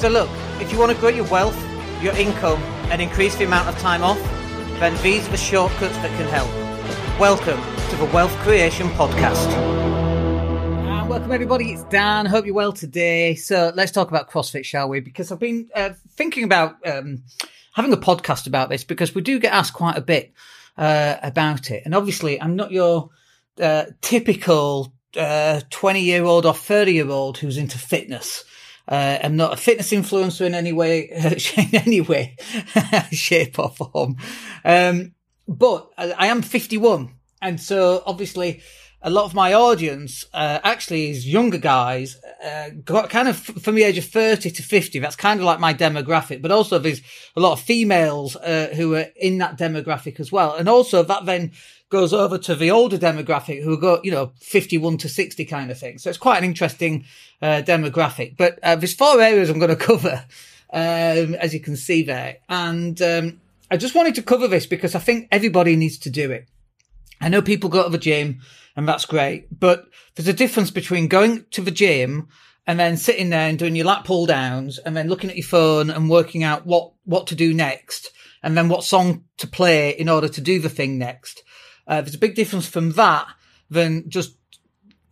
So look, if you want to grow your wealth, your income, and increase the amount of time off, then these are the shortcuts that can help. Welcome to the Wealth Creation Podcast. And welcome everybody, it's Dan. Hope you're well today. So let's talk about CrossFit, shall we? Because I've been uh, thinking about um, having a podcast about this because we do get asked quite a bit uh, about it. And obviously, I'm not your uh, typical 20 uh, year old or 30 year old who's into fitness. Uh, I'm not a fitness influencer in any way, in any way, shape or form. Um, but I am 51. And so obviously a lot of my audience, uh, actually is younger guys, uh, got kind of from the age of 30 to 50. That's kind of like my demographic, but also there's a lot of females, uh, who are in that demographic as well. And also that then goes over to the older demographic who go, you know, 51 to 60 kind of thing. So it's quite an interesting uh, demographic. But uh, there's four areas I'm going to cover, um, as you can see there. And um, I just wanted to cover this because I think everybody needs to do it. I know people go to the gym and that's great, but there's a difference between going to the gym and then sitting there and doing your lat pull downs and then looking at your phone and working out what, what to do next and then what song to play in order to do the thing next. Uh, there's a big difference from that than just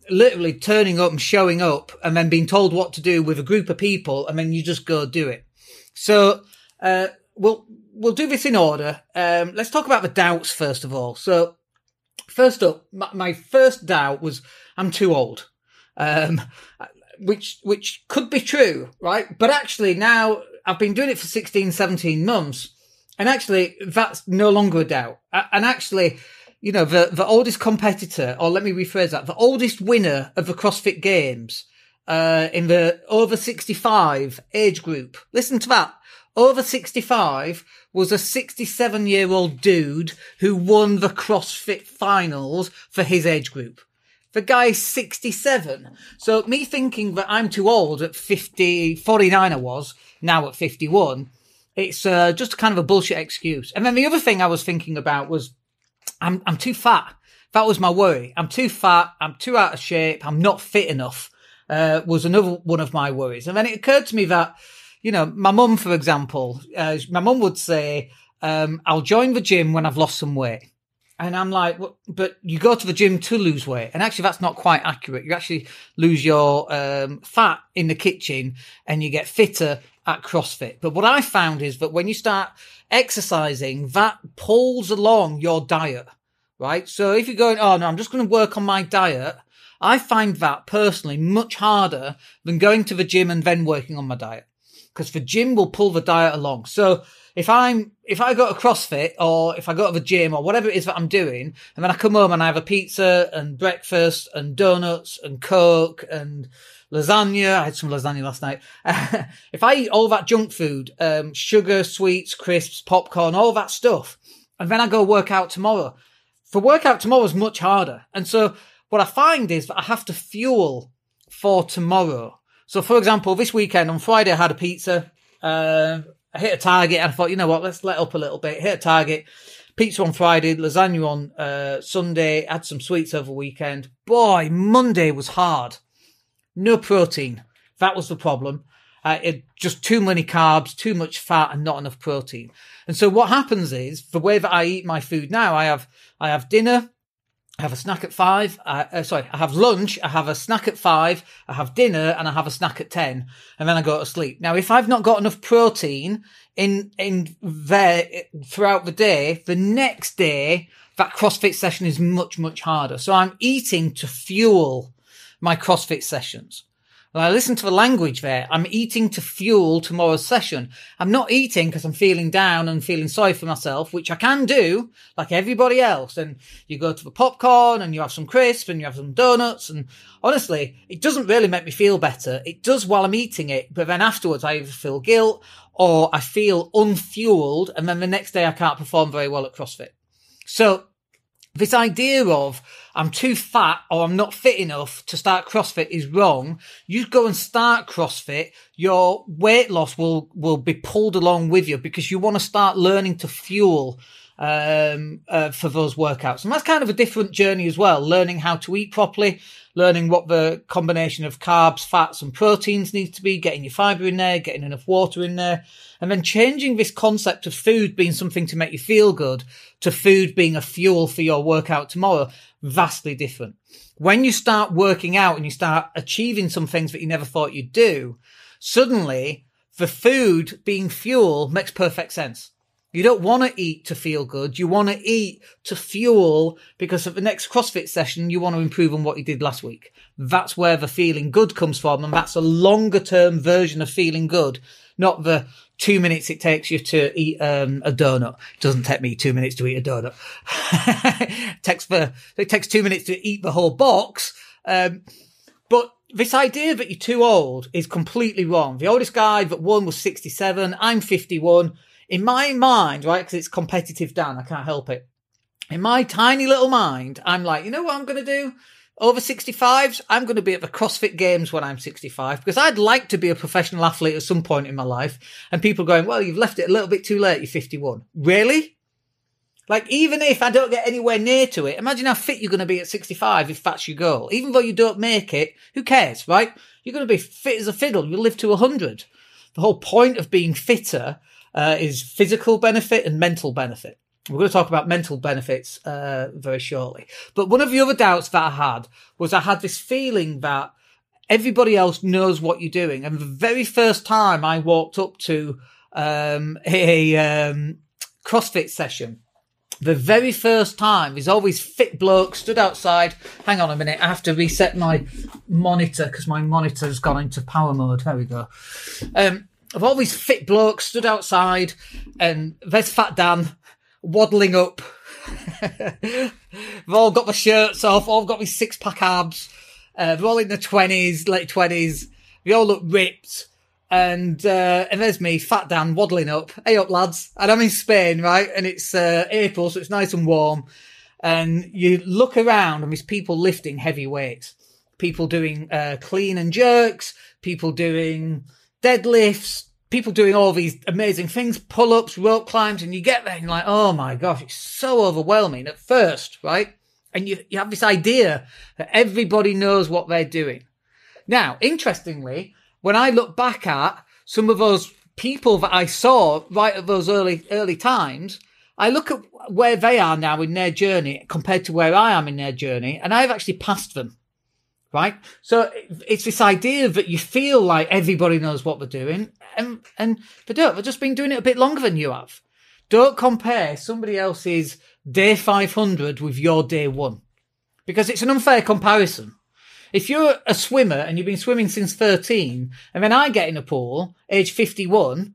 literally turning up and showing up and then being told what to do with a group of people and then you just go do it. So, uh, we'll, we'll do this in order. Um, let's talk about the doubts first of all. So, first up, my, my first doubt was I'm too old. Um, which, which could be true, right? But actually now I've been doing it for 16, 17 months. And actually that's no longer a doubt. And actually, you know, the, the oldest competitor, or let me rephrase that, the oldest winner of the CrossFit Games, uh, in the over 65 age group. Listen to that. Over 65 was a 67 year old dude who won the CrossFit finals for his age group. The guy's 67. So me thinking that I'm too old at 50, 49 I was, now at 51, it's uh, just kind of a bullshit excuse. And then the other thing I was thinking about was I'm I'm too fat. That was my worry. I'm too fat. I'm too out of shape. I'm not fit enough. Uh, was another one of my worries. And then it occurred to me that, you know, my mum, for example, uh, my mum would say, um, I'll join the gym when I've lost some weight. And I'm like, well, but you go to the gym to lose weight. And actually, that's not quite accurate. You actually lose your um, fat in the kitchen and you get fitter at CrossFit. But what I found is that when you start exercising, that pulls along your diet, right? So if you're going, oh no, I'm just going to work on my diet, I find that personally much harder than going to the gym and then working on my diet. Because the gym will pull the diet along. So if I'm, if I go to CrossFit or if I go to the gym or whatever it is that I'm doing, and then I come home and I have a pizza and breakfast and donuts and Coke and lasagna. I had some lasagna last night. if I eat all that junk food, um, sugar, sweets, crisps, popcorn, all that stuff, and then I go work out tomorrow, for workout tomorrow is much harder. And so what I find is that I have to fuel for tomorrow. So for example, this weekend on Friday, I had a pizza. Uh, I hit a target and I thought, you know what, let's let up a little bit. Hit a target. Pizza on Friday, lasagna on uh, Sunday, had some sweets over weekend. Boy, Monday was hard no protein. That was the problem. Uh, it, just too many carbs, too much fat, and not enough protein. And so what happens is the way that I eat my food now, I have I have dinner, I have a snack at five. Uh, uh, sorry, I have lunch, I have a snack at five, I have dinner, and I have a snack at ten, and then I go to sleep. Now, if I've not got enough protein in in there throughout the day, the next day that CrossFit session is much much harder. So I'm eating to fuel my CrossFit sessions. When I listen to the language there, I'm eating to fuel tomorrow's session. I'm not eating because I'm feeling down and feeling sorry for myself, which I can do like everybody else. And you go to the popcorn and you have some crisps and you have some donuts. And honestly, it doesn't really make me feel better. It does while I'm eating it, but then afterwards I either feel guilt or I feel unfueled. And then the next day I can't perform very well at CrossFit. So this idea of I'm too fat or I'm not fit enough to start CrossFit is wrong. You go and start CrossFit, your weight loss will, will be pulled along with you because you want to start learning to fuel um, uh, for those workouts. And that's kind of a different journey as well, learning how to eat properly, learning what the combination of carbs, fats and proteins needs to be, getting your fiber in there, getting enough water in there, and then changing this concept of food being something to make you feel good to food being a fuel for your workout tomorrow. Vastly different. When you start working out and you start achieving some things that you never thought you'd do, suddenly the food being fuel makes perfect sense you don't want to eat to feel good. You want to eat to fuel because at the next CrossFit session, you want to improve on what you did last week. That's where the feeling good comes from. And that's a longer term version of feeling good, not the two minutes it takes you to eat um, a donut. It doesn't take me two minutes to eat a donut. it takes the, it takes two minutes to eat the whole box. Um, but this idea that you're too old is completely wrong. The oldest guy that won was 67. I'm 51 in my mind, right? Because it's competitive, Dan. I can't help it. In my tiny little mind, I'm like, you know what I'm going to do? Over 65s, I'm going to be at the CrossFit Games when I'm 65 because I'd like to be a professional athlete at some point in my life. And people going, well, you've left it a little bit too late. You're 51. Really? Like, even if I don't get anywhere near to it, imagine how fit you're going to be at 65 if that's your goal. Even though you don't make it, who cares, right? You're going to be fit as a fiddle. You'll live to 100. The whole point of being fitter uh, is physical benefit and mental benefit. We're going to talk about mental benefits uh, very shortly. But one of the other doubts that I had was I had this feeling that everybody else knows what you're doing. And the very first time I walked up to um, a um, CrossFit session, the very first time, there's always fit bloke stood outside. Hang on a minute, I have to reset my monitor because my monitor's gone into power mode. There we go. Um, of all these fit blokes stood outside, and there's Fat Dan waddling up. They've all got the shirts off, all got these six pack abs. Uh, they're all in their twenties, late twenties. They all look ripped. And uh, and there's me, Fat Dan, waddling up. Hey up, lads! And I'm in Spain, right? And it's uh, April, so it's nice and warm. And you look around, and there's people lifting heavy weights, people doing uh, clean and jerks, people doing deadlifts, people doing all these amazing things, pull ups, rope climbs, and you get there and you're like, oh my gosh, it's so overwhelming at first, right? And you, you have this idea that everybody knows what they're doing. Now, interestingly, when I look back at some of those people that I saw right at those early, early times, I look at where they are now in their journey compared to where I am in their journey, and I've actually passed them right? So it's this idea that you feel like everybody knows what they're doing, and and they don't. They've just been doing it a bit longer than you have. Don't compare somebody else's day 500 with your day one, because it's an unfair comparison. If you're a swimmer and you've been swimming since 13, and then I get in a pool, age 51,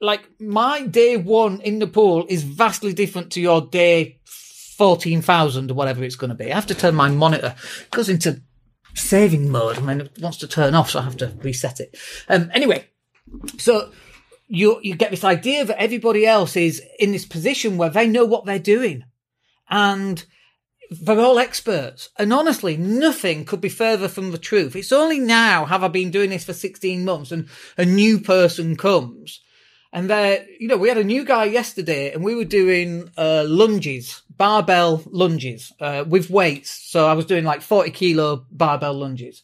like my day one in the pool is vastly different to your day 14,000 or whatever it's going to be. I have to turn my monitor, it goes into saving mode and then it wants to turn off, so I have to reset it. Um, anyway, so you you get this idea that everybody else is in this position where they know what they're doing, and they're all experts. And honestly, nothing could be further from the truth. It's only now have I been doing this for 16 months and a new person comes and there, you know, we had a new guy yesterday and we were doing, uh, lunges, barbell lunges, uh, with weights. So I was doing like 40 kilo barbell lunges.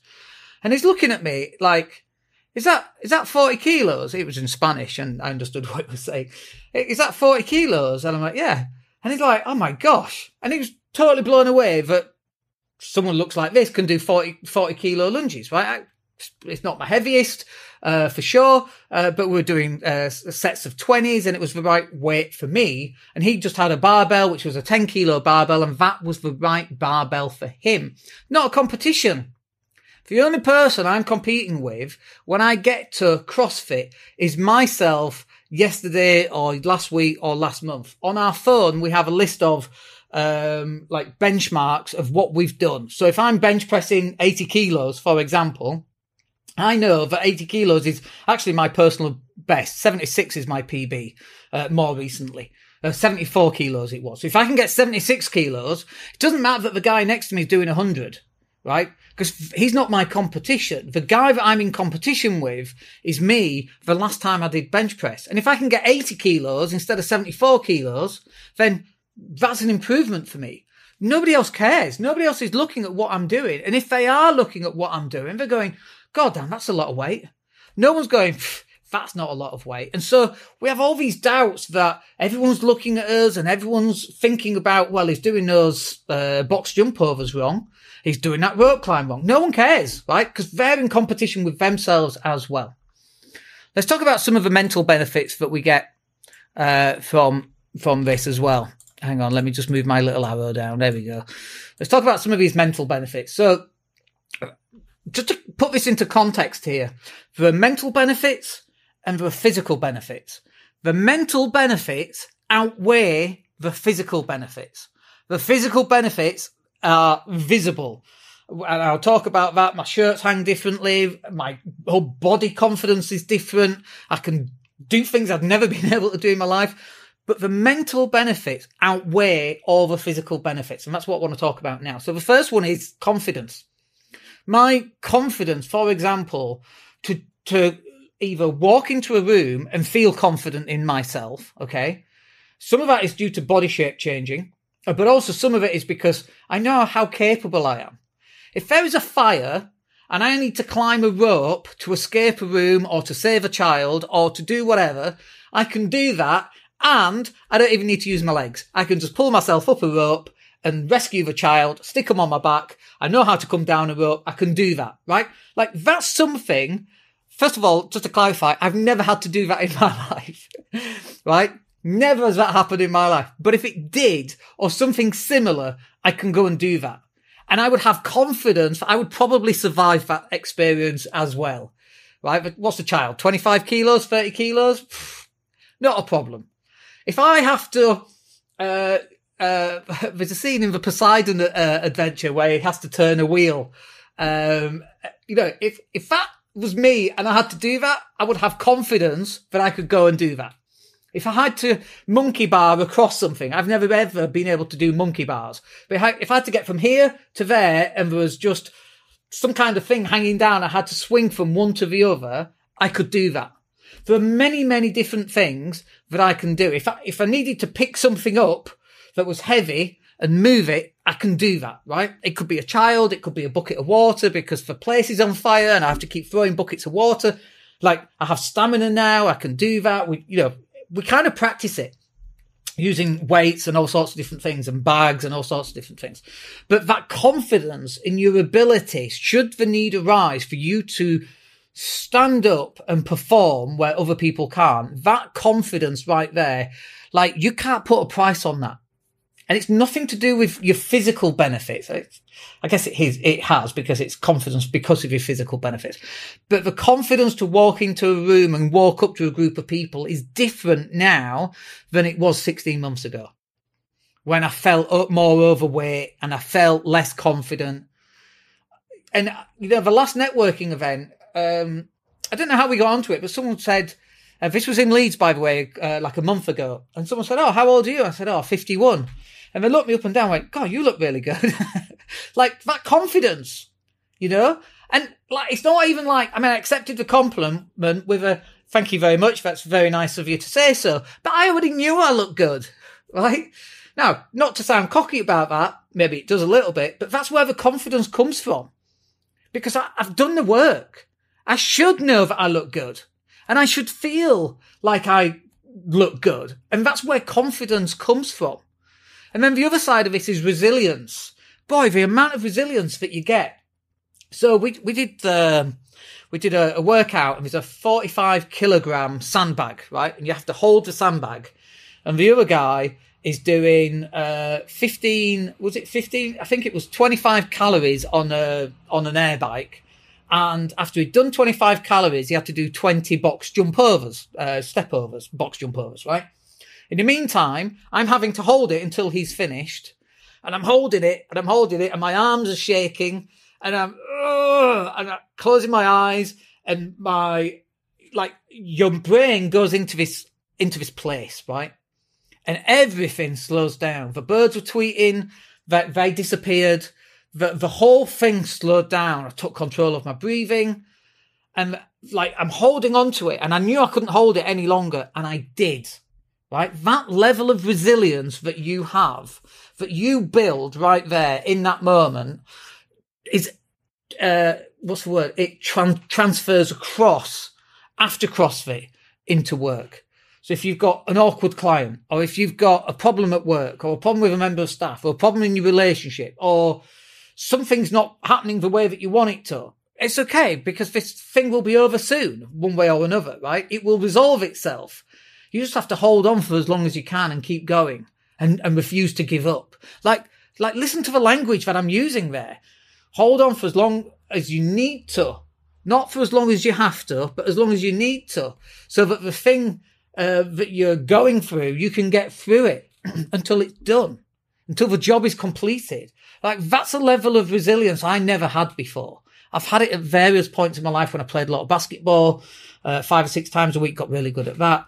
And he's looking at me like, is that, is that 40 kilos? It was in Spanish and I understood what he was saying. Is that 40 kilos? And I'm like, yeah. And he's like, oh my gosh. And he was totally blown away that someone looks like this can do 40, 40 kilo lunges, right? It's not my heaviest uh, for sure. Uh, but we were doing uh, sets of 20s and it was the right weight for me. And he just had a barbell, which was a 10 kilo barbell, and that was the right barbell for him. Not a competition. The only person I'm competing with when I get to CrossFit is myself yesterday or last week or last month. On our phone, we have a list of um, like benchmarks of what we've done. So if I'm bench pressing 80 kilos, for example, I know that 80 kilos is actually my personal best. 76 is my PB, uh, more recently. Uh, 74 kilos it was. So if I can get 76 kilos, it doesn't matter that the guy next to me is doing 100, right? Because he's not my competition. The guy that I'm in competition with is me the last time I did bench press. And if I can get 80 kilos instead of 74 kilos, then that's an improvement for me. Nobody else cares. Nobody else is looking at what I'm doing. And if they are looking at what I'm doing, they're going, God damn, that's a lot of weight. No one's going, that's not a lot of weight. And so we have all these doubts that everyone's looking at us and everyone's thinking about, well, he's doing those uh, box jump overs wrong. He's doing that rope climb wrong. No one cares, right? Because they're in competition with themselves as well. Let's talk about some of the mental benefits that we get uh, from from this as well. Hang on, let me just move my little arrow down. There we go. Let's talk about some of these mental benefits. So, just to put this into context here, are mental benefits and are physical benefits. The mental benefits outweigh the physical benefits. The physical benefits are visible. And I'll talk about that. My shirts hang differently. My whole body confidence is different. I can do things I've never been able to do in my life. But the mental benefits outweigh all the physical benefits. And that's what I want to talk about now. So the first one is confidence. My confidence, for example, to, to either walk into a room and feel confident in myself. Okay. Some of that is due to body shape changing, uh, but also some of it is because I know how capable I am. If there is a fire and I need to climb a rope to escape a room or to save a child or to do whatever, I can do that and I don't even need to use my legs. I can just pull myself up a rope and rescue the child, stick them on my back. I know how to come down a rope. I can do that, right? Like that's something. First of all, just to clarify, I've never had to do that in my life, right? Never has that happened in my life. But if it did or something similar, I can go and do that. And I would have confidence I would probably survive that experience as well. Right? But what's the child? 25 kilos, 30 kilos? Not a problem. If I have to, uh, uh, there's a scene in the Poseidon uh, adventure where he has to turn a wheel. Um, you know, if, if that was me and I had to do that, I would have confidence that I could go and do that. If I had to monkey bar across something, I've never ever been able to do monkey bars. But if I, had to get from here to there and there was just some kind of thing hanging down, I had to swing from one to the other, I could do that. There are many, many different things that I can do. If I, if I needed to pick something up that was heavy and move it, I can do that, right? It could be a child. It could be a bucket of water because the place is on fire and I have to keep throwing buckets of water. Like I have stamina now. I can do that. We, you know, we kind of practice it using weights and all sorts of different things and bags and all sorts of different things. But that confidence in your ability, should the need arise for you to stand up and perform where other people can't. That confidence right there, like you can't put a price on that. And it's nothing to do with your physical benefits. It's, I guess it is, it has because it's confidence because of your physical benefits. But the confidence to walk into a room and walk up to a group of people is different now than it was 16 months ago when I felt more overweight and I felt less confident. And, you know, the last networking event, um, I don't know how we got onto it, but someone said, uh, this was in Leeds, by the way, uh, like a month ago. And someone said, Oh, how old are you? I said, Oh, 51. And they looked me up and down and went, God, you look really good. like that confidence, you know? And like, it's not even like, I mean, I accepted the compliment with a thank you very much. That's very nice of you to say so. But I already knew I looked good, right? Now, not to sound cocky about that. Maybe it does a little bit, but that's where the confidence comes from because I, I've done the work. I should know that I look good and I should feel like I look good. And that's where confidence comes from. And then the other side of it is resilience. Boy, the amount of resilience that you get. So we, we did the, we did a, a workout and there's a 45 kilogram sandbag, right? And you have to hold the sandbag. And the other guy is doing, uh, 15, was it 15? I think it was 25 calories on a, on an air bike and after he'd done 25 calories, he had to do 20 box jump overs, uh, step overs, box jump overs, right? In the meantime, I'm having to hold it until he's finished. And I'm holding it and I'm holding it and my arms are shaking and I'm, uh, and I'm closing my eyes and my, like, your brain goes into this, into this place, right? And everything slows down. The birds were tweeting that they disappeared the, the whole thing slowed down. I took control of my breathing and like I'm holding on to it and I knew I couldn't hold it any longer and I did. Right? That level of resilience that you have, that you build right there in that moment is, uh, what's the word? It tran- transfers across after CrossFit into work. So if you've got an awkward client, or if you've got a problem at work, or a problem with a member of staff, or a problem in your relationship, or something's not happening the way that you want it to, it's okay because this thing will be over soon, one way or another, right? It will resolve itself. You just have to hold on for as long as you can and keep going and, and refuse to give up. Like, like listen to the language that I'm using there. Hold on for as long as you need to, not for as long as you have to, but as long as you need to, so that the thing uh, that you're going through, you can get through it until it's done, until the job is completed. Like that's a level of resilience I never had before. I've had it at various points in my life when I played a lot of basketball, uh, five or six times a week, got really good at that.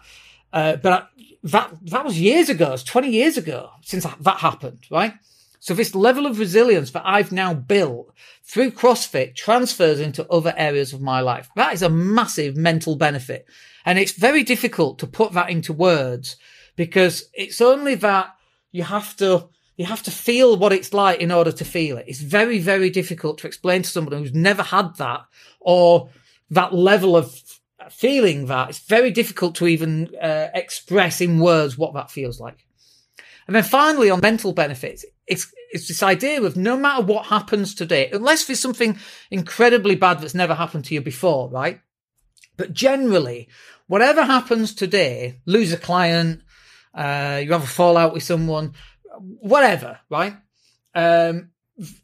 Uh, but I, that, that was years ago. It's 20 years ago since that happened, right? So this level of resilience that I've now built through CrossFit transfers into other areas of my life. That is a massive mental benefit. And it's very difficult to put that into words because it's only that you have to, you have to feel what it's like in order to feel it. It's very, very difficult to explain to someone who's never had that or that level of feeling that. It's very difficult to even uh, express in words what that feels like. And then finally on mental benefits, it's, it's this idea of no matter what happens today, unless there's something incredibly bad that's never happened to you before, right? But generally, whatever happens today, lose a client, uh, you have a fallout with someone, whatever, right? Um,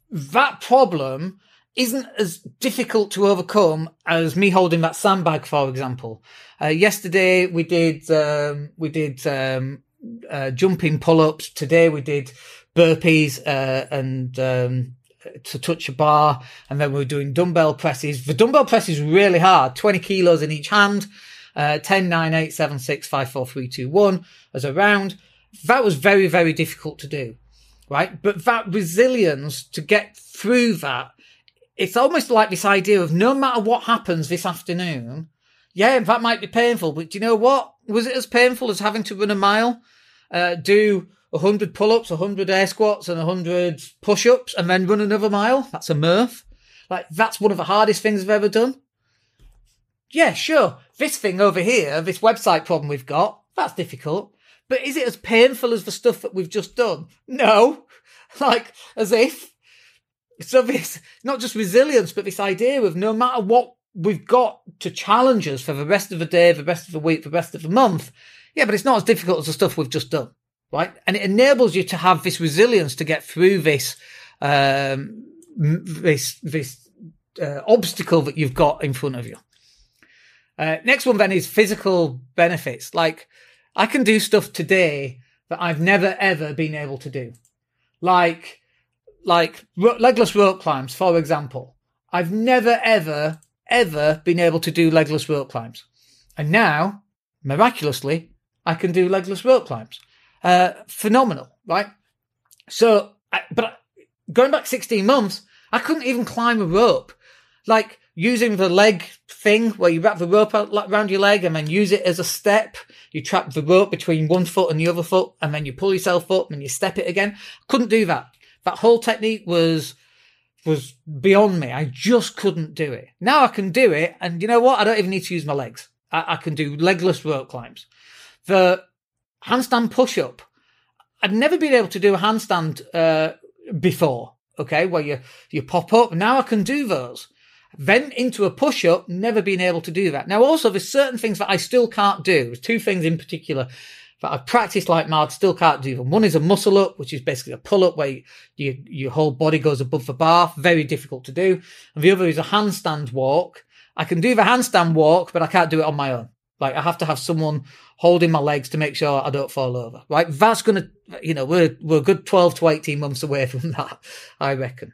that problem isn't as difficult to overcome as me holding that sandbag, for example. Uh, yesterday we did, um, we did, um, uh, jumping pull-ups. Today we did burpees, uh, and, um, to touch a bar. And then we were doing dumbbell presses. The dumbbell press is really hard, 20 kilos in each hand, uh, 10, 9, 8, 7, 6, 5, 4, 3, 2, 1 as a round. That was very, very difficult to do. Right. But that resilience to get through that, it's almost like this idea of no matter what happens this afternoon, yeah, that might be painful, but do you know what? Was it as painful as having to run a mile? Uh, do 100 pull-ups, 100 air squats and 100 push-ups and then run another mile. That's a Murph. Like that's one of the hardest things I've ever done. Yeah, sure. This thing over here, this website problem we've got, that's difficult. But is it as painful as the stuff that we've just done? No. Like, as if. So this, not just resilience, but this idea of no matter what we've got to challenge us for the rest of the day, the rest of the week, the rest of the month. Yeah, but it's not as difficult as the stuff we've just done right? And it enables you to have this resilience to get through this, um, this, this, uh, obstacle that you've got in front of you. Uh, next one then is physical benefits. Like I can do stuff today that I've never ever been able to do. Like, like legless rope climbs, for example. I've never ever, ever been able to do legless rope climbs. And now, miraculously, I can do legless rope climbs. Uh, phenomenal, right? So, I, but going back 16 months, I couldn't even climb a rope. Like using the leg thing where you wrap the rope around your leg and then use it as a step. You trap the rope between one foot and the other foot and then you pull yourself up and you step it again. Couldn't do that. That whole technique was, was beyond me. I just couldn't do it. Now I can do it. And you know what? I don't even need to use my legs. I, I can do legless rope climbs. The handstand push up. I'd never been able to do a handstand uh, before. Okay, where you you pop up. Now I can do those. Then into a push up, never been able to do that. Now also there's certain things that I still can't do. There's two things in particular that I've practiced like mad, still can't do them. One is a muscle up, which is basically a pull up where you, you, your whole body goes above the bar. Very difficult to do. And the other is a handstand walk. I can do the handstand walk, but I can't do it on my own. Like I have to have someone holding my legs to make sure I don't fall over. Right? That's gonna, you know, we're we're a good twelve to eighteen months away from that, I reckon.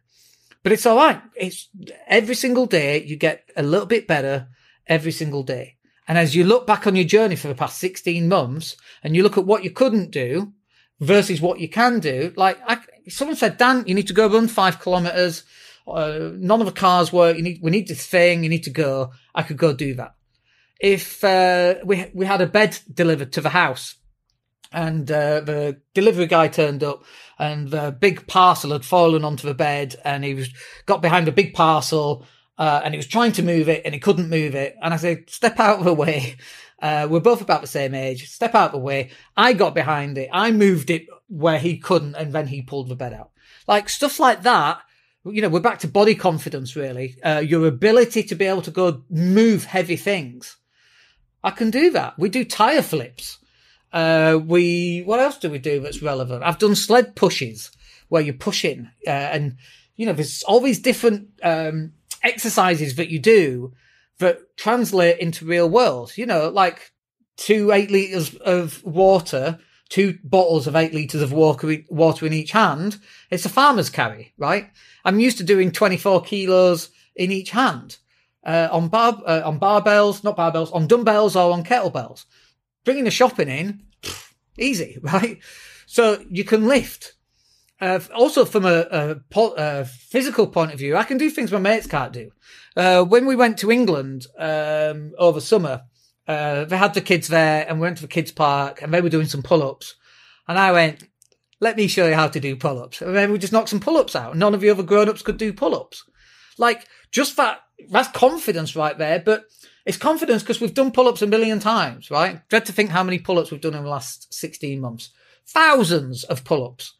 But it's all right. It's every single day you get a little bit better every single day. And as you look back on your journey for the past 16 months and you look at what you couldn't do versus what you can do, like I, someone said, Dan, you need to go run five kilometers. Uh, none of the cars work. You need, we need this thing. You need to go. I could go do that. If, uh, we, we had a bed delivered to the house and, uh, the delivery guy turned up and the big parcel had fallen onto the bed and he was, got behind a big parcel, uh, and he was trying to move it and he couldn't move it. And I said, step out of the way. Uh, we're both about the same age. Step out of the way. I got behind it. I moved it where he couldn't, and then he pulled the bed out. Like stuff like that. You know, we're back to body confidence, really. Uh, your ability to be able to go move heavy things. I can do that. We do tire flips. Uh, we, what else do we do that's relevant? I've done sled pushes where you're pushing, uh, and, you know, there's all these different, um, exercises that you do that translate into real world. You know, like two eight liters of water, two bottles of eight liters of water, in each hand. It's a farmer's carry, right? I'm used to doing 24 kilos in each hand, uh, on bar, uh, on barbells, not barbells, on dumbbells or on kettlebells. Bringing the shopping in, easy, right? So you can lift. Uh, also, from a, a, a, physical point of view, I can do things my mates can't do. Uh, when we went to England um, over summer, uh, they had the kids there, and we went to the kids' park, and they were doing some pull-ups, and I went, "Let me show you how to do pull-ups." And then we just knocked some pull-ups out. None of the other grown-ups could do pull-ups. Like just that, that's confidence right there. But it's confidence because we've done pull-ups a million times, right? Dread to think how many pull-ups we've done in the last sixteen months. Thousands of pull-ups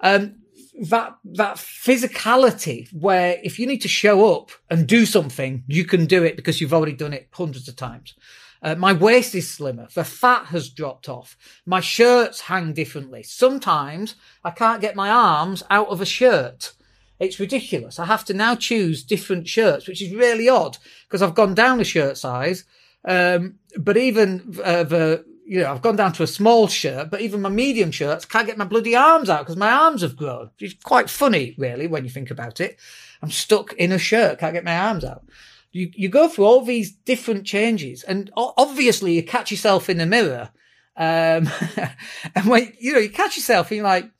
um, that that physicality where if you need to show up and do something, you can do it because you've already done it hundreds of times. Uh, my waist is slimmer. The fat has dropped off. My shirts hang differently. Sometimes I can't get my arms out of a shirt. It's ridiculous. I have to now choose different shirts, which is really odd because I've gone down a shirt size. Um, but even uh, the you know, I've gone down to a small shirt, but even my medium shirts can't get my bloody arms out because my arms have grown. It's quite funny, really, when you think about it. I'm stuck in a shirt, can't get my arms out. You, you go through all these different changes and obviously you catch yourself in the mirror. Um, and when, you know, you catch yourself and you're like,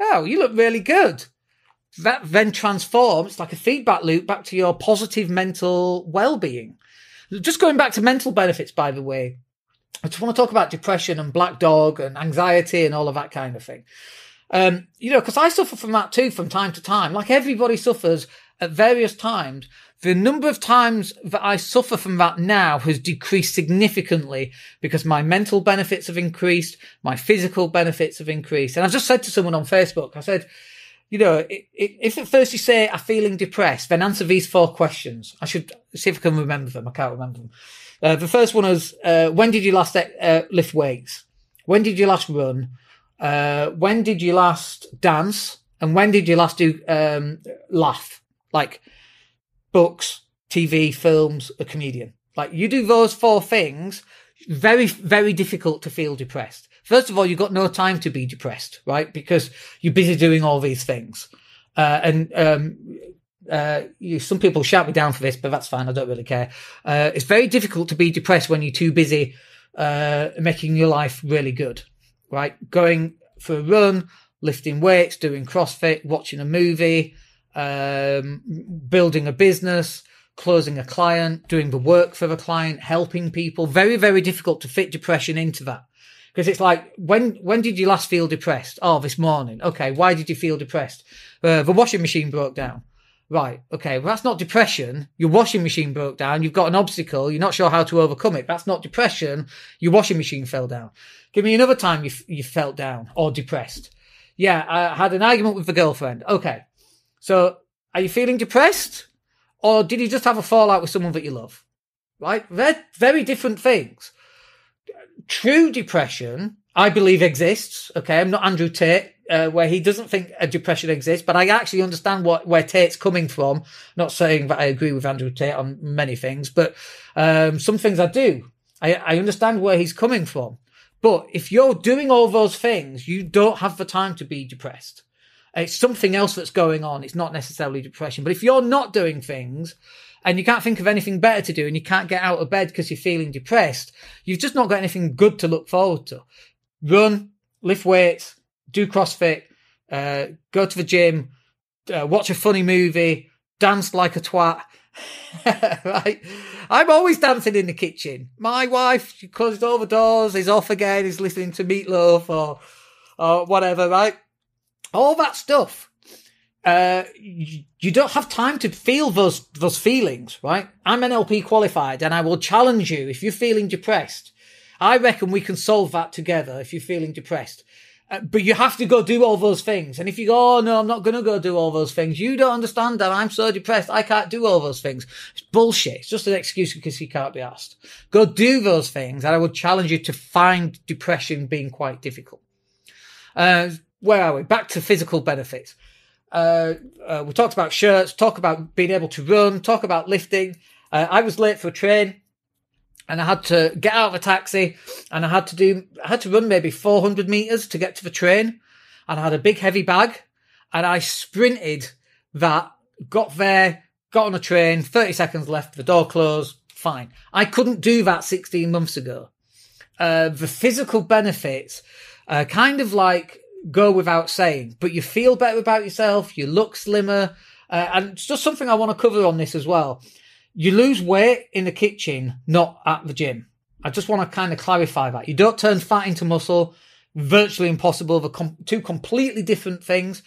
oh, you look really good. That then transforms like a feedback loop back to your positive mental well-being. Just going back to mental benefits, by the way, I just want to talk about depression and black dog and anxiety and all of that kind of thing. Um, you know, because I suffer from that too from time to time. Like everybody suffers at various times. The number of times that I suffer from that now has decreased significantly because my mental benefits have increased, my physical benefits have increased. And I've just said to someone on Facebook, I said, you know, if at first you say I'm feeling depressed, then answer these four questions. I should see if I can remember them. I can't remember them. Uh, the first one was uh, when did you last uh, lift weights? When did you last run? Uh, when did you last dance? And when did you last do um, laugh? Like books, TV, films, a comedian. Like you do those four things, very, very difficult to feel depressed. First of all, you've got no time to be depressed, right? Because you're busy doing all these things. Uh, and um, uh, you, some people shout me down for this, but that's fine. I don't really care. Uh, it's very difficult to be depressed when you're too busy uh, making your life really good, right? Going for a run, lifting weights, doing CrossFit, watching a movie, um, building a business, closing a client, doing the work for the client, helping people. Very, very difficult to fit depression into that. Because it's like, when, when did you last feel depressed? Oh, this morning. Okay. Why did you feel depressed? Uh, the washing machine broke down. Right. Okay. Well, that's not depression. Your washing machine broke down. You've got an obstacle. You're not sure how to overcome it. That's not depression. Your washing machine fell down. Give me another time you, you felt down or depressed. Yeah. I had an argument with the girlfriend. Okay. So are you feeling depressed or did you just have a fallout with someone that you love? Right. They're very different things. True depression, I believe exists. Okay. I'm not Andrew Tate uh, where he doesn't think a depression exists, but I actually understand what where Tate's coming from. Not saying that I agree with Andrew Tate on many things, but um, some things I do. I, I understand where he's coming from. But if you're doing all those things, you don't have the time to be depressed. It's something else that's going on. It's not necessarily depression. But if you're not doing things and you can't think of anything better to do and you can't get out of bed because you're feeling depressed, you've just not got anything good to look forward to. Run, lift weights, do CrossFit, uh, go to the gym, uh, watch a funny movie, dance like a twat. right? I'm always dancing in the kitchen. My wife, she closes all the doors, is off again, is listening to Meatloaf or, or whatever, right? All that stuff. Uh, you, don't have time to feel those, those feelings, right? I'm NLP qualified and I will challenge you if you're feeling depressed. I reckon we can solve that together if you're feeling depressed. Uh, but you have to go do all those things. And if you go, oh no, I'm not going to go do all those things, you don't understand that I'm so depressed. I can't do all those things. It's bullshit. It's just an excuse because you can't be asked. Go do those things. And I would challenge you to find depression being quite difficult. Uh, where are we? Back to physical benefits. Uh, uh, we talked about shirts, talk about being able to run, talk about lifting. Uh, I was late for a train and I had to get out of a taxi and I had to do, I had to run maybe 400 meters to get to the train and I had a big heavy bag and I sprinted that, got there, got on a train, 30 seconds left, the door closed, fine. I couldn't do that 16 months ago. Uh, the physical benefits, uh, kind of like go without saying, but you feel better about yourself, you look slimmer, uh, and it's just something I want to cover on this as well you lose weight in the kitchen, not at the gym. I just want to kind of clarify that. You don't turn fat into muscle. Virtually impossible. They're com- two completely different things.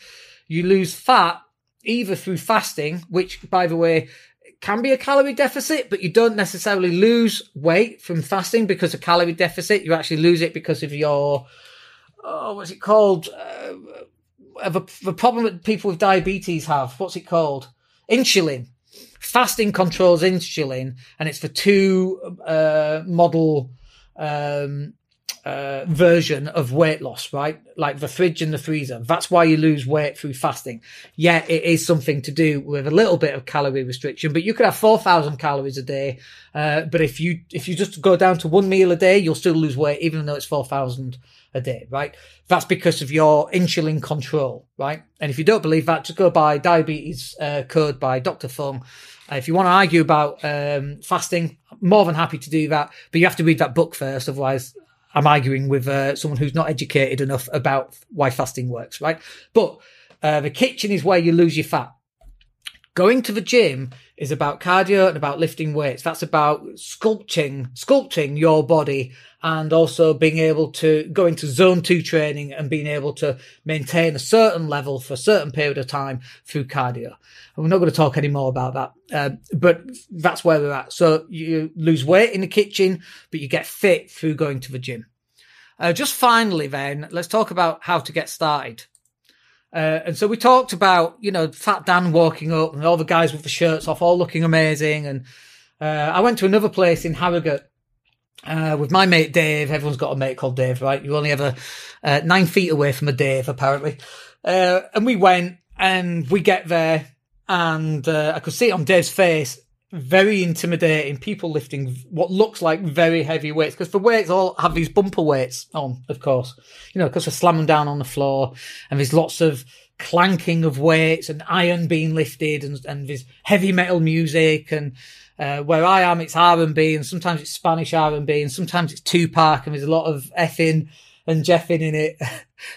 You lose fat either through fasting, which, by the way, can be a calorie deficit, but you don't necessarily lose weight from fasting because of calorie deficit. You actually lose it because of your, oh, what's it called? Uh, the, the problem that people with diabetes have. What's it called? Insulin fasting controls insulin, and it's the two uh, model um, uh, version of weight loss, right? Like the fridge and the freezer. That's why you lose weight through fasting. Yeah, it is something to do with a little bit of calorie restriction, but you could have 4,000 calories a day. Uh, but if you, if you just go down to one meal a day, you'll still lose weight, even though it's 4,000 a day, right? That's because of your insulin control, right? And if you don't believe that, just go buy diabetes uh, code by Dr. Fung. Uh, if you want to argue about um, fasting, more than happy to do that, but you have to read that book first. Otherwise, I'm arguing with uh, someone who's not educated enough about why fasting works, right? But uh, the kitchen is where you lose your fat. Going to the gym is about cardio and about lifting weights. That's about sculpting, sculpting your body and also being able to go into zone two training and being able to maintain a certain level for a certain period of time through cardio. And we're not going to talk any more about that. Uh, but that's where we're at. So you lose weight in the kitchen, but you get fit through going to the gym. Uh, just finally, then, let's talk about how to get started. Uh, and so we talked about, you know, Fat Dan walking up and all the guys with the shirts off, all looking amazing. And uh, I went to another place in Harrogate uh, with my mate Dave. Everyone's got a mate called Dave, right? You're only ever uh, nine feet away from a Dave, apparently. Uh, and we went and we get there and uh, I could see it on Dave's face. Very intimidating. People lifting what looks like very heavy weights because the weights all have these bumper weights on, of course. You know, because they're slamming down on the floor and there's lots of clanking of weights and iron being lifted and, and there's heavy metal music and uh, where I am, it's R and sometimes it's Spanish R and B, and sometimes it's Tupac, and there's a lot of effing and jeffing in it.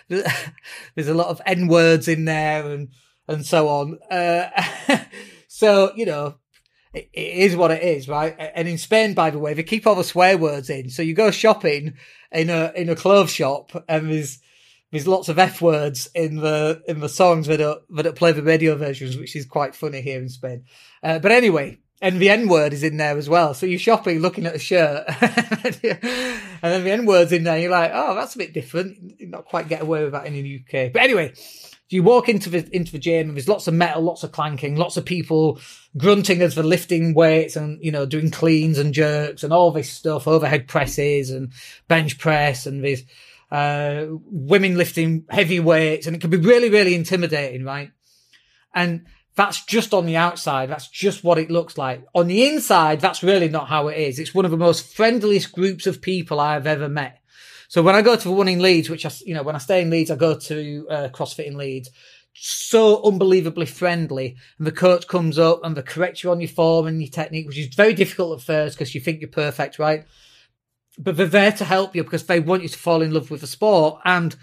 there's a lot of N words in there, and and so on. Uh, so you know, it, is what it is, right? And in Spain, by the way, they keep all the swear words in. So you go shopping in a in a clothes shop, and there's there's lots of f words in the in the songs that are that are play the radio versions, which is quite funny here in Spain. Uh, but anyway, and the N word is in there as well. So you're shopping, looking at a shirt, and then the N word's in there. You're like, oh, that's a bit different. You not quite get away with that in the UK. But anyway, you walk into the into the gym, and there's lots of metal, lots of clanking, lots of people grunting as they're lifting weights and you know doing cleans and jerks and all this stuff, overhead presses and bench press, and there's uh, women lifting heavy weights, and it can be really, really intimidating, right? And that's just on the outside. That's just what it looks like. On the inside, that's really not how it is. It's one of the most friendliest groups of people I have ever met. So when I go to one in Leeds, which I, you know, when I stay in Leeds, I go to uh, CrossFit in Leeds. So unbelievably friendly. And the coach comes up and they correct you on your form and your technique, which is very difficult at first because you think you're perfect, right? But they're there to help you because they want you to fall in love with the sport. And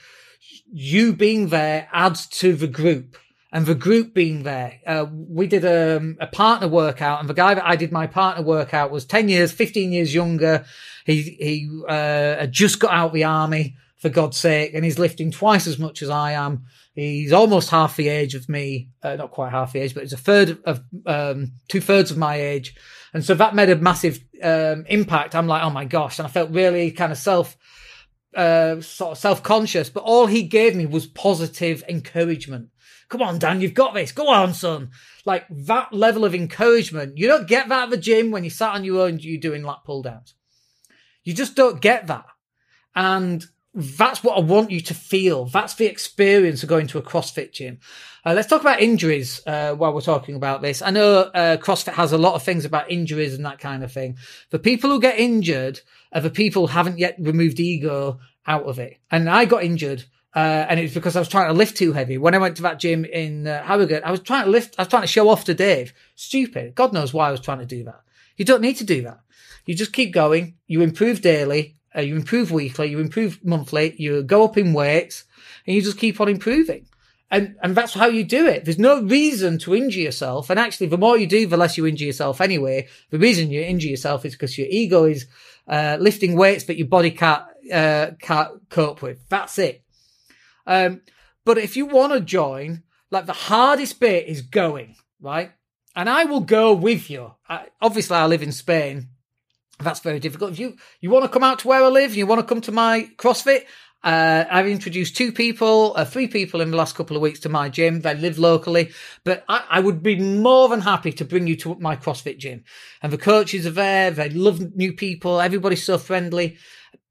you being there adds to the group and the group being there. Uh, we did a, um, a, partner workout and the guy that I did my partner workout was 10 years, 15 years younger. He, he, uh, had just got out of the army for God's sake and he's lifting twice as much as I am. He's almost half the age of me, uh, not quite half the age, but he's a third of, um, two thirds of my age. And so that made a massive, um, impact. I'm like, oh my gosh. And I felt really kind of self, uh, sort of self-conscious, but all he gave me was positive encouragement. Come on, Dan, you've got this. Go on, son. Like that level of encouragement. You don't get that at the gym when you sat on your own, you're doing lat pull downs. You just don't get that. And that's what I want you to feel. That's the experience of going to a CrossFit gym. Uh, let's talk about injuries uh, while we're talking about this. I know uh, CrossFit has a lot of things about injuries and that kind of thing. The people who get injured are the people who haven't yet removed ego out of it. And I got injured. Uh, and it's because I was trying to lift too heavy. When I went to that gym in uh, Harrogate, I was trying to lift, I was trying to show off to Dave. Stupid. God knows why I was trying to do that. You don't need to do that. You just keep going. You improve daily uh, you improve weekly, you improve monthly, you go up in weights, and you just keep on improving. And, and that's how you do it. There's no reason to injure yourself. And actually, the more you do, the less you injure yourself anyway. The reason you injure yourself is because your ego is, uh, lifting weights that your body can't, uh, can't cope with. That's it. Um, but if you want to join, like the hardest bit is going, right? And I will go with you. I, obviously, I live in Spain that's very difficult. If you, you want to come out to where I live, you want to come to my CrossFit, uh, I've introduced two people, uh, three people in the last couple of weeks to my gym. They live locally, but I, I, would be more than happy to bring you to my CrossFit gym. And the coaches are there. They love new people. Everybody's so friendly.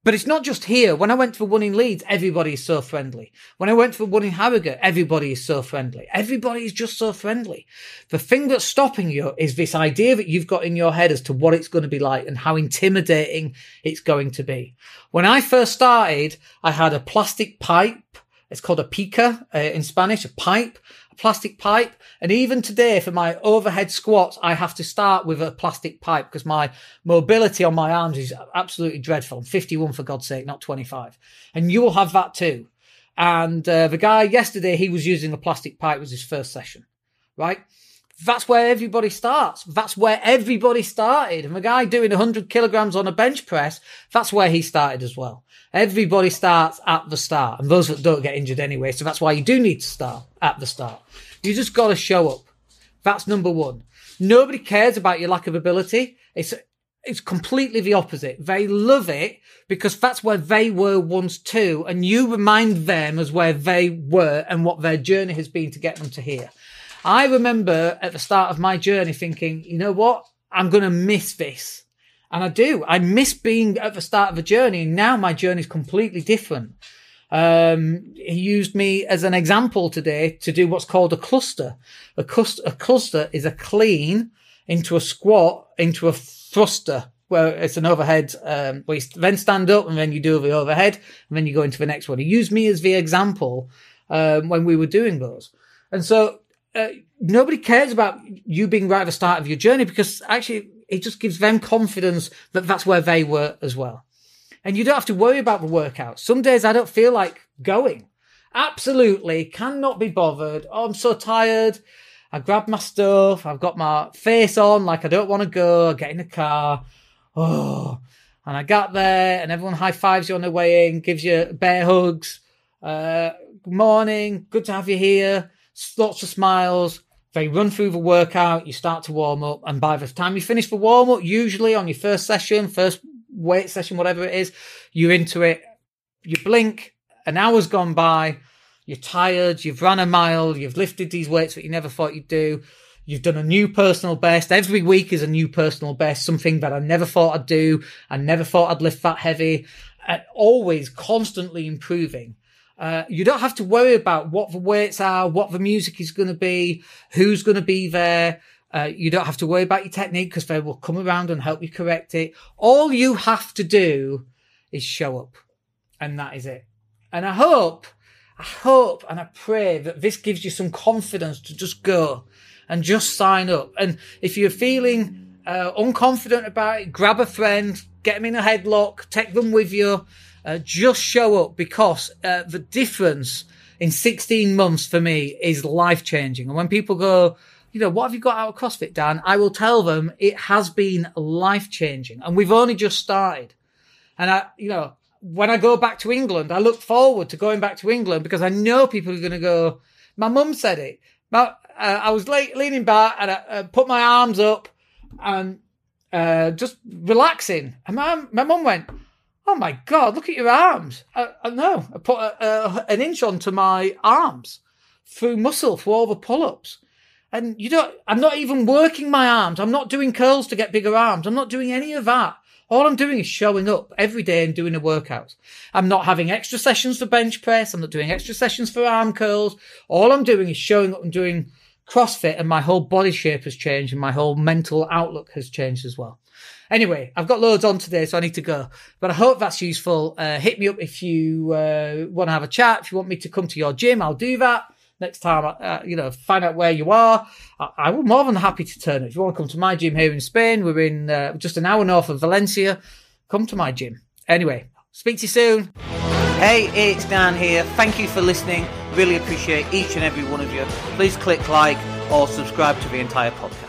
But it's not just here. When I went for one in Leeds, everybody is so friendly. When I went for one in Harrogate, everybody is so friendly. Everybody is just so friendly. The thing that's stopping you is this idea that you've got in your head as to what it's going to be like and how intimidating it's going to be. When I first started, I had a plastic pipe. It's called a pica uh, in Spanish, a pipe plastic pipe. And even today, for my overhead squats, I have to start with a plastic pipe because my mobility on my arms is absolutely dreadful. I'm 51 for God's sake, not 25. And you will have that too. And uh, the guy yesterday, he was using a plastic pipe was his first session, right? That's where everybody starts. That's where everybody started. And the guy doing 100 kilograms on a bench press, that's where he started as well. Everybody starts at the start, and those that don't get injured anyway. So that's why you do need to start at the start. You just got to show up. That's number one. Nobody cares about your lack of ability. It's it's completely the opposite. They love it because that's where they were once too, and you remind them as where they were and what their journey has been to get them to here. I remember at the start of my journey thinking, you know what? I'm going to miss this. And I do. I miss being at the start of a journey. And now my journey is completely different. Um, he used me as an example today to do what's called a cluster. A, cluster, a cluster is a clean into a squat into a thruster where it's an overhead, um, where you then stand up and then you do the overhead and then you go into the next one. He used me as the example, um, when we were doing those. And so, uh, nobody cares about you being right at the start of your journey because actually it just gives them confidence that that's where they were as well. And you don't have to worry about the workout. Some days I don't feel like going. Absolutely cannot be bothered. Oh, I'm so tired. I grab my stuff. I've got my face on like I don't want to go. I get in the car. Oh, and I got there and everyone high fives you on the way in, gives you bear hugs. Uh, good morning. Good to have you here. Lots of smiles. They run through the workout, you start to warm up, and by the time you finish the warm up, usually on your first session, first weight session, whatever it is, you're into it. You blink, an hour's gone by, you're tired, you've run a mile, you've lifted these weights that you never thought you'd do. You've done a new personal best. Every week is a new personal best, something that I never thought I'd do. I never thought I'd lift that heavy. And always constantly improving. Uh, you don't have to worry about what the weights are, what the music is going to be, who's going to be there. Uh, you don't have to worry about your technique because they will come around and help you correct it. All you have to do is show up. And that is it. And I hope, I hope and I pray that this gives you some confidence to just go and just sign up. And if you're feeling uh, unconfident about it, grab a friend, get them in a headlock, take them with you Uh, just show up because uh, the difference in 16 months for me is life changing. And when people go, you know, what have you got out of CrossFit, Dan? I will tell them it has been life changing and we've only just started. And I, you know, when I go back to England, I look forward to going back to England because I know people are going to go, my mum said it. My, uh, I was late, leaning back and I uh, put my arms up and uh, just relaxing. And my, my mum went, Oh my God, look at your arms. I, I know. I put a, a, an inch onto my arms through muscle for all the pull ups. And you don't, I'm not even working my arms. I'm not doing curls to get bigger arms. I'm not doing any of that. All I'm doing is showing up every day and doing a workout. I'm not having extra sessions for bench press. I'm not doing extra sessions for arm curls. All I'm doing is showing up and doing CrossFit and my whole body shape has changed and my whole mental outlook has changed as well. Anyway, I've got loads on today, so I need to go. But I hope that's useful. Uh, hit me up if you uh, want to have a chat. If you want me to come to your gym, I'll do that. Next time, uh, you know, find out where you are. I, I will more than happy to turn it. If you want to come to my gym here in Spain, we're in uh, just an hour north of Valencia. Come to my gym. Anyway, speak to you soon. Hey, it's Dan here. Thank you for listening. Really appreciate each and every one of you. Please click like or subscribe to the entire podcast.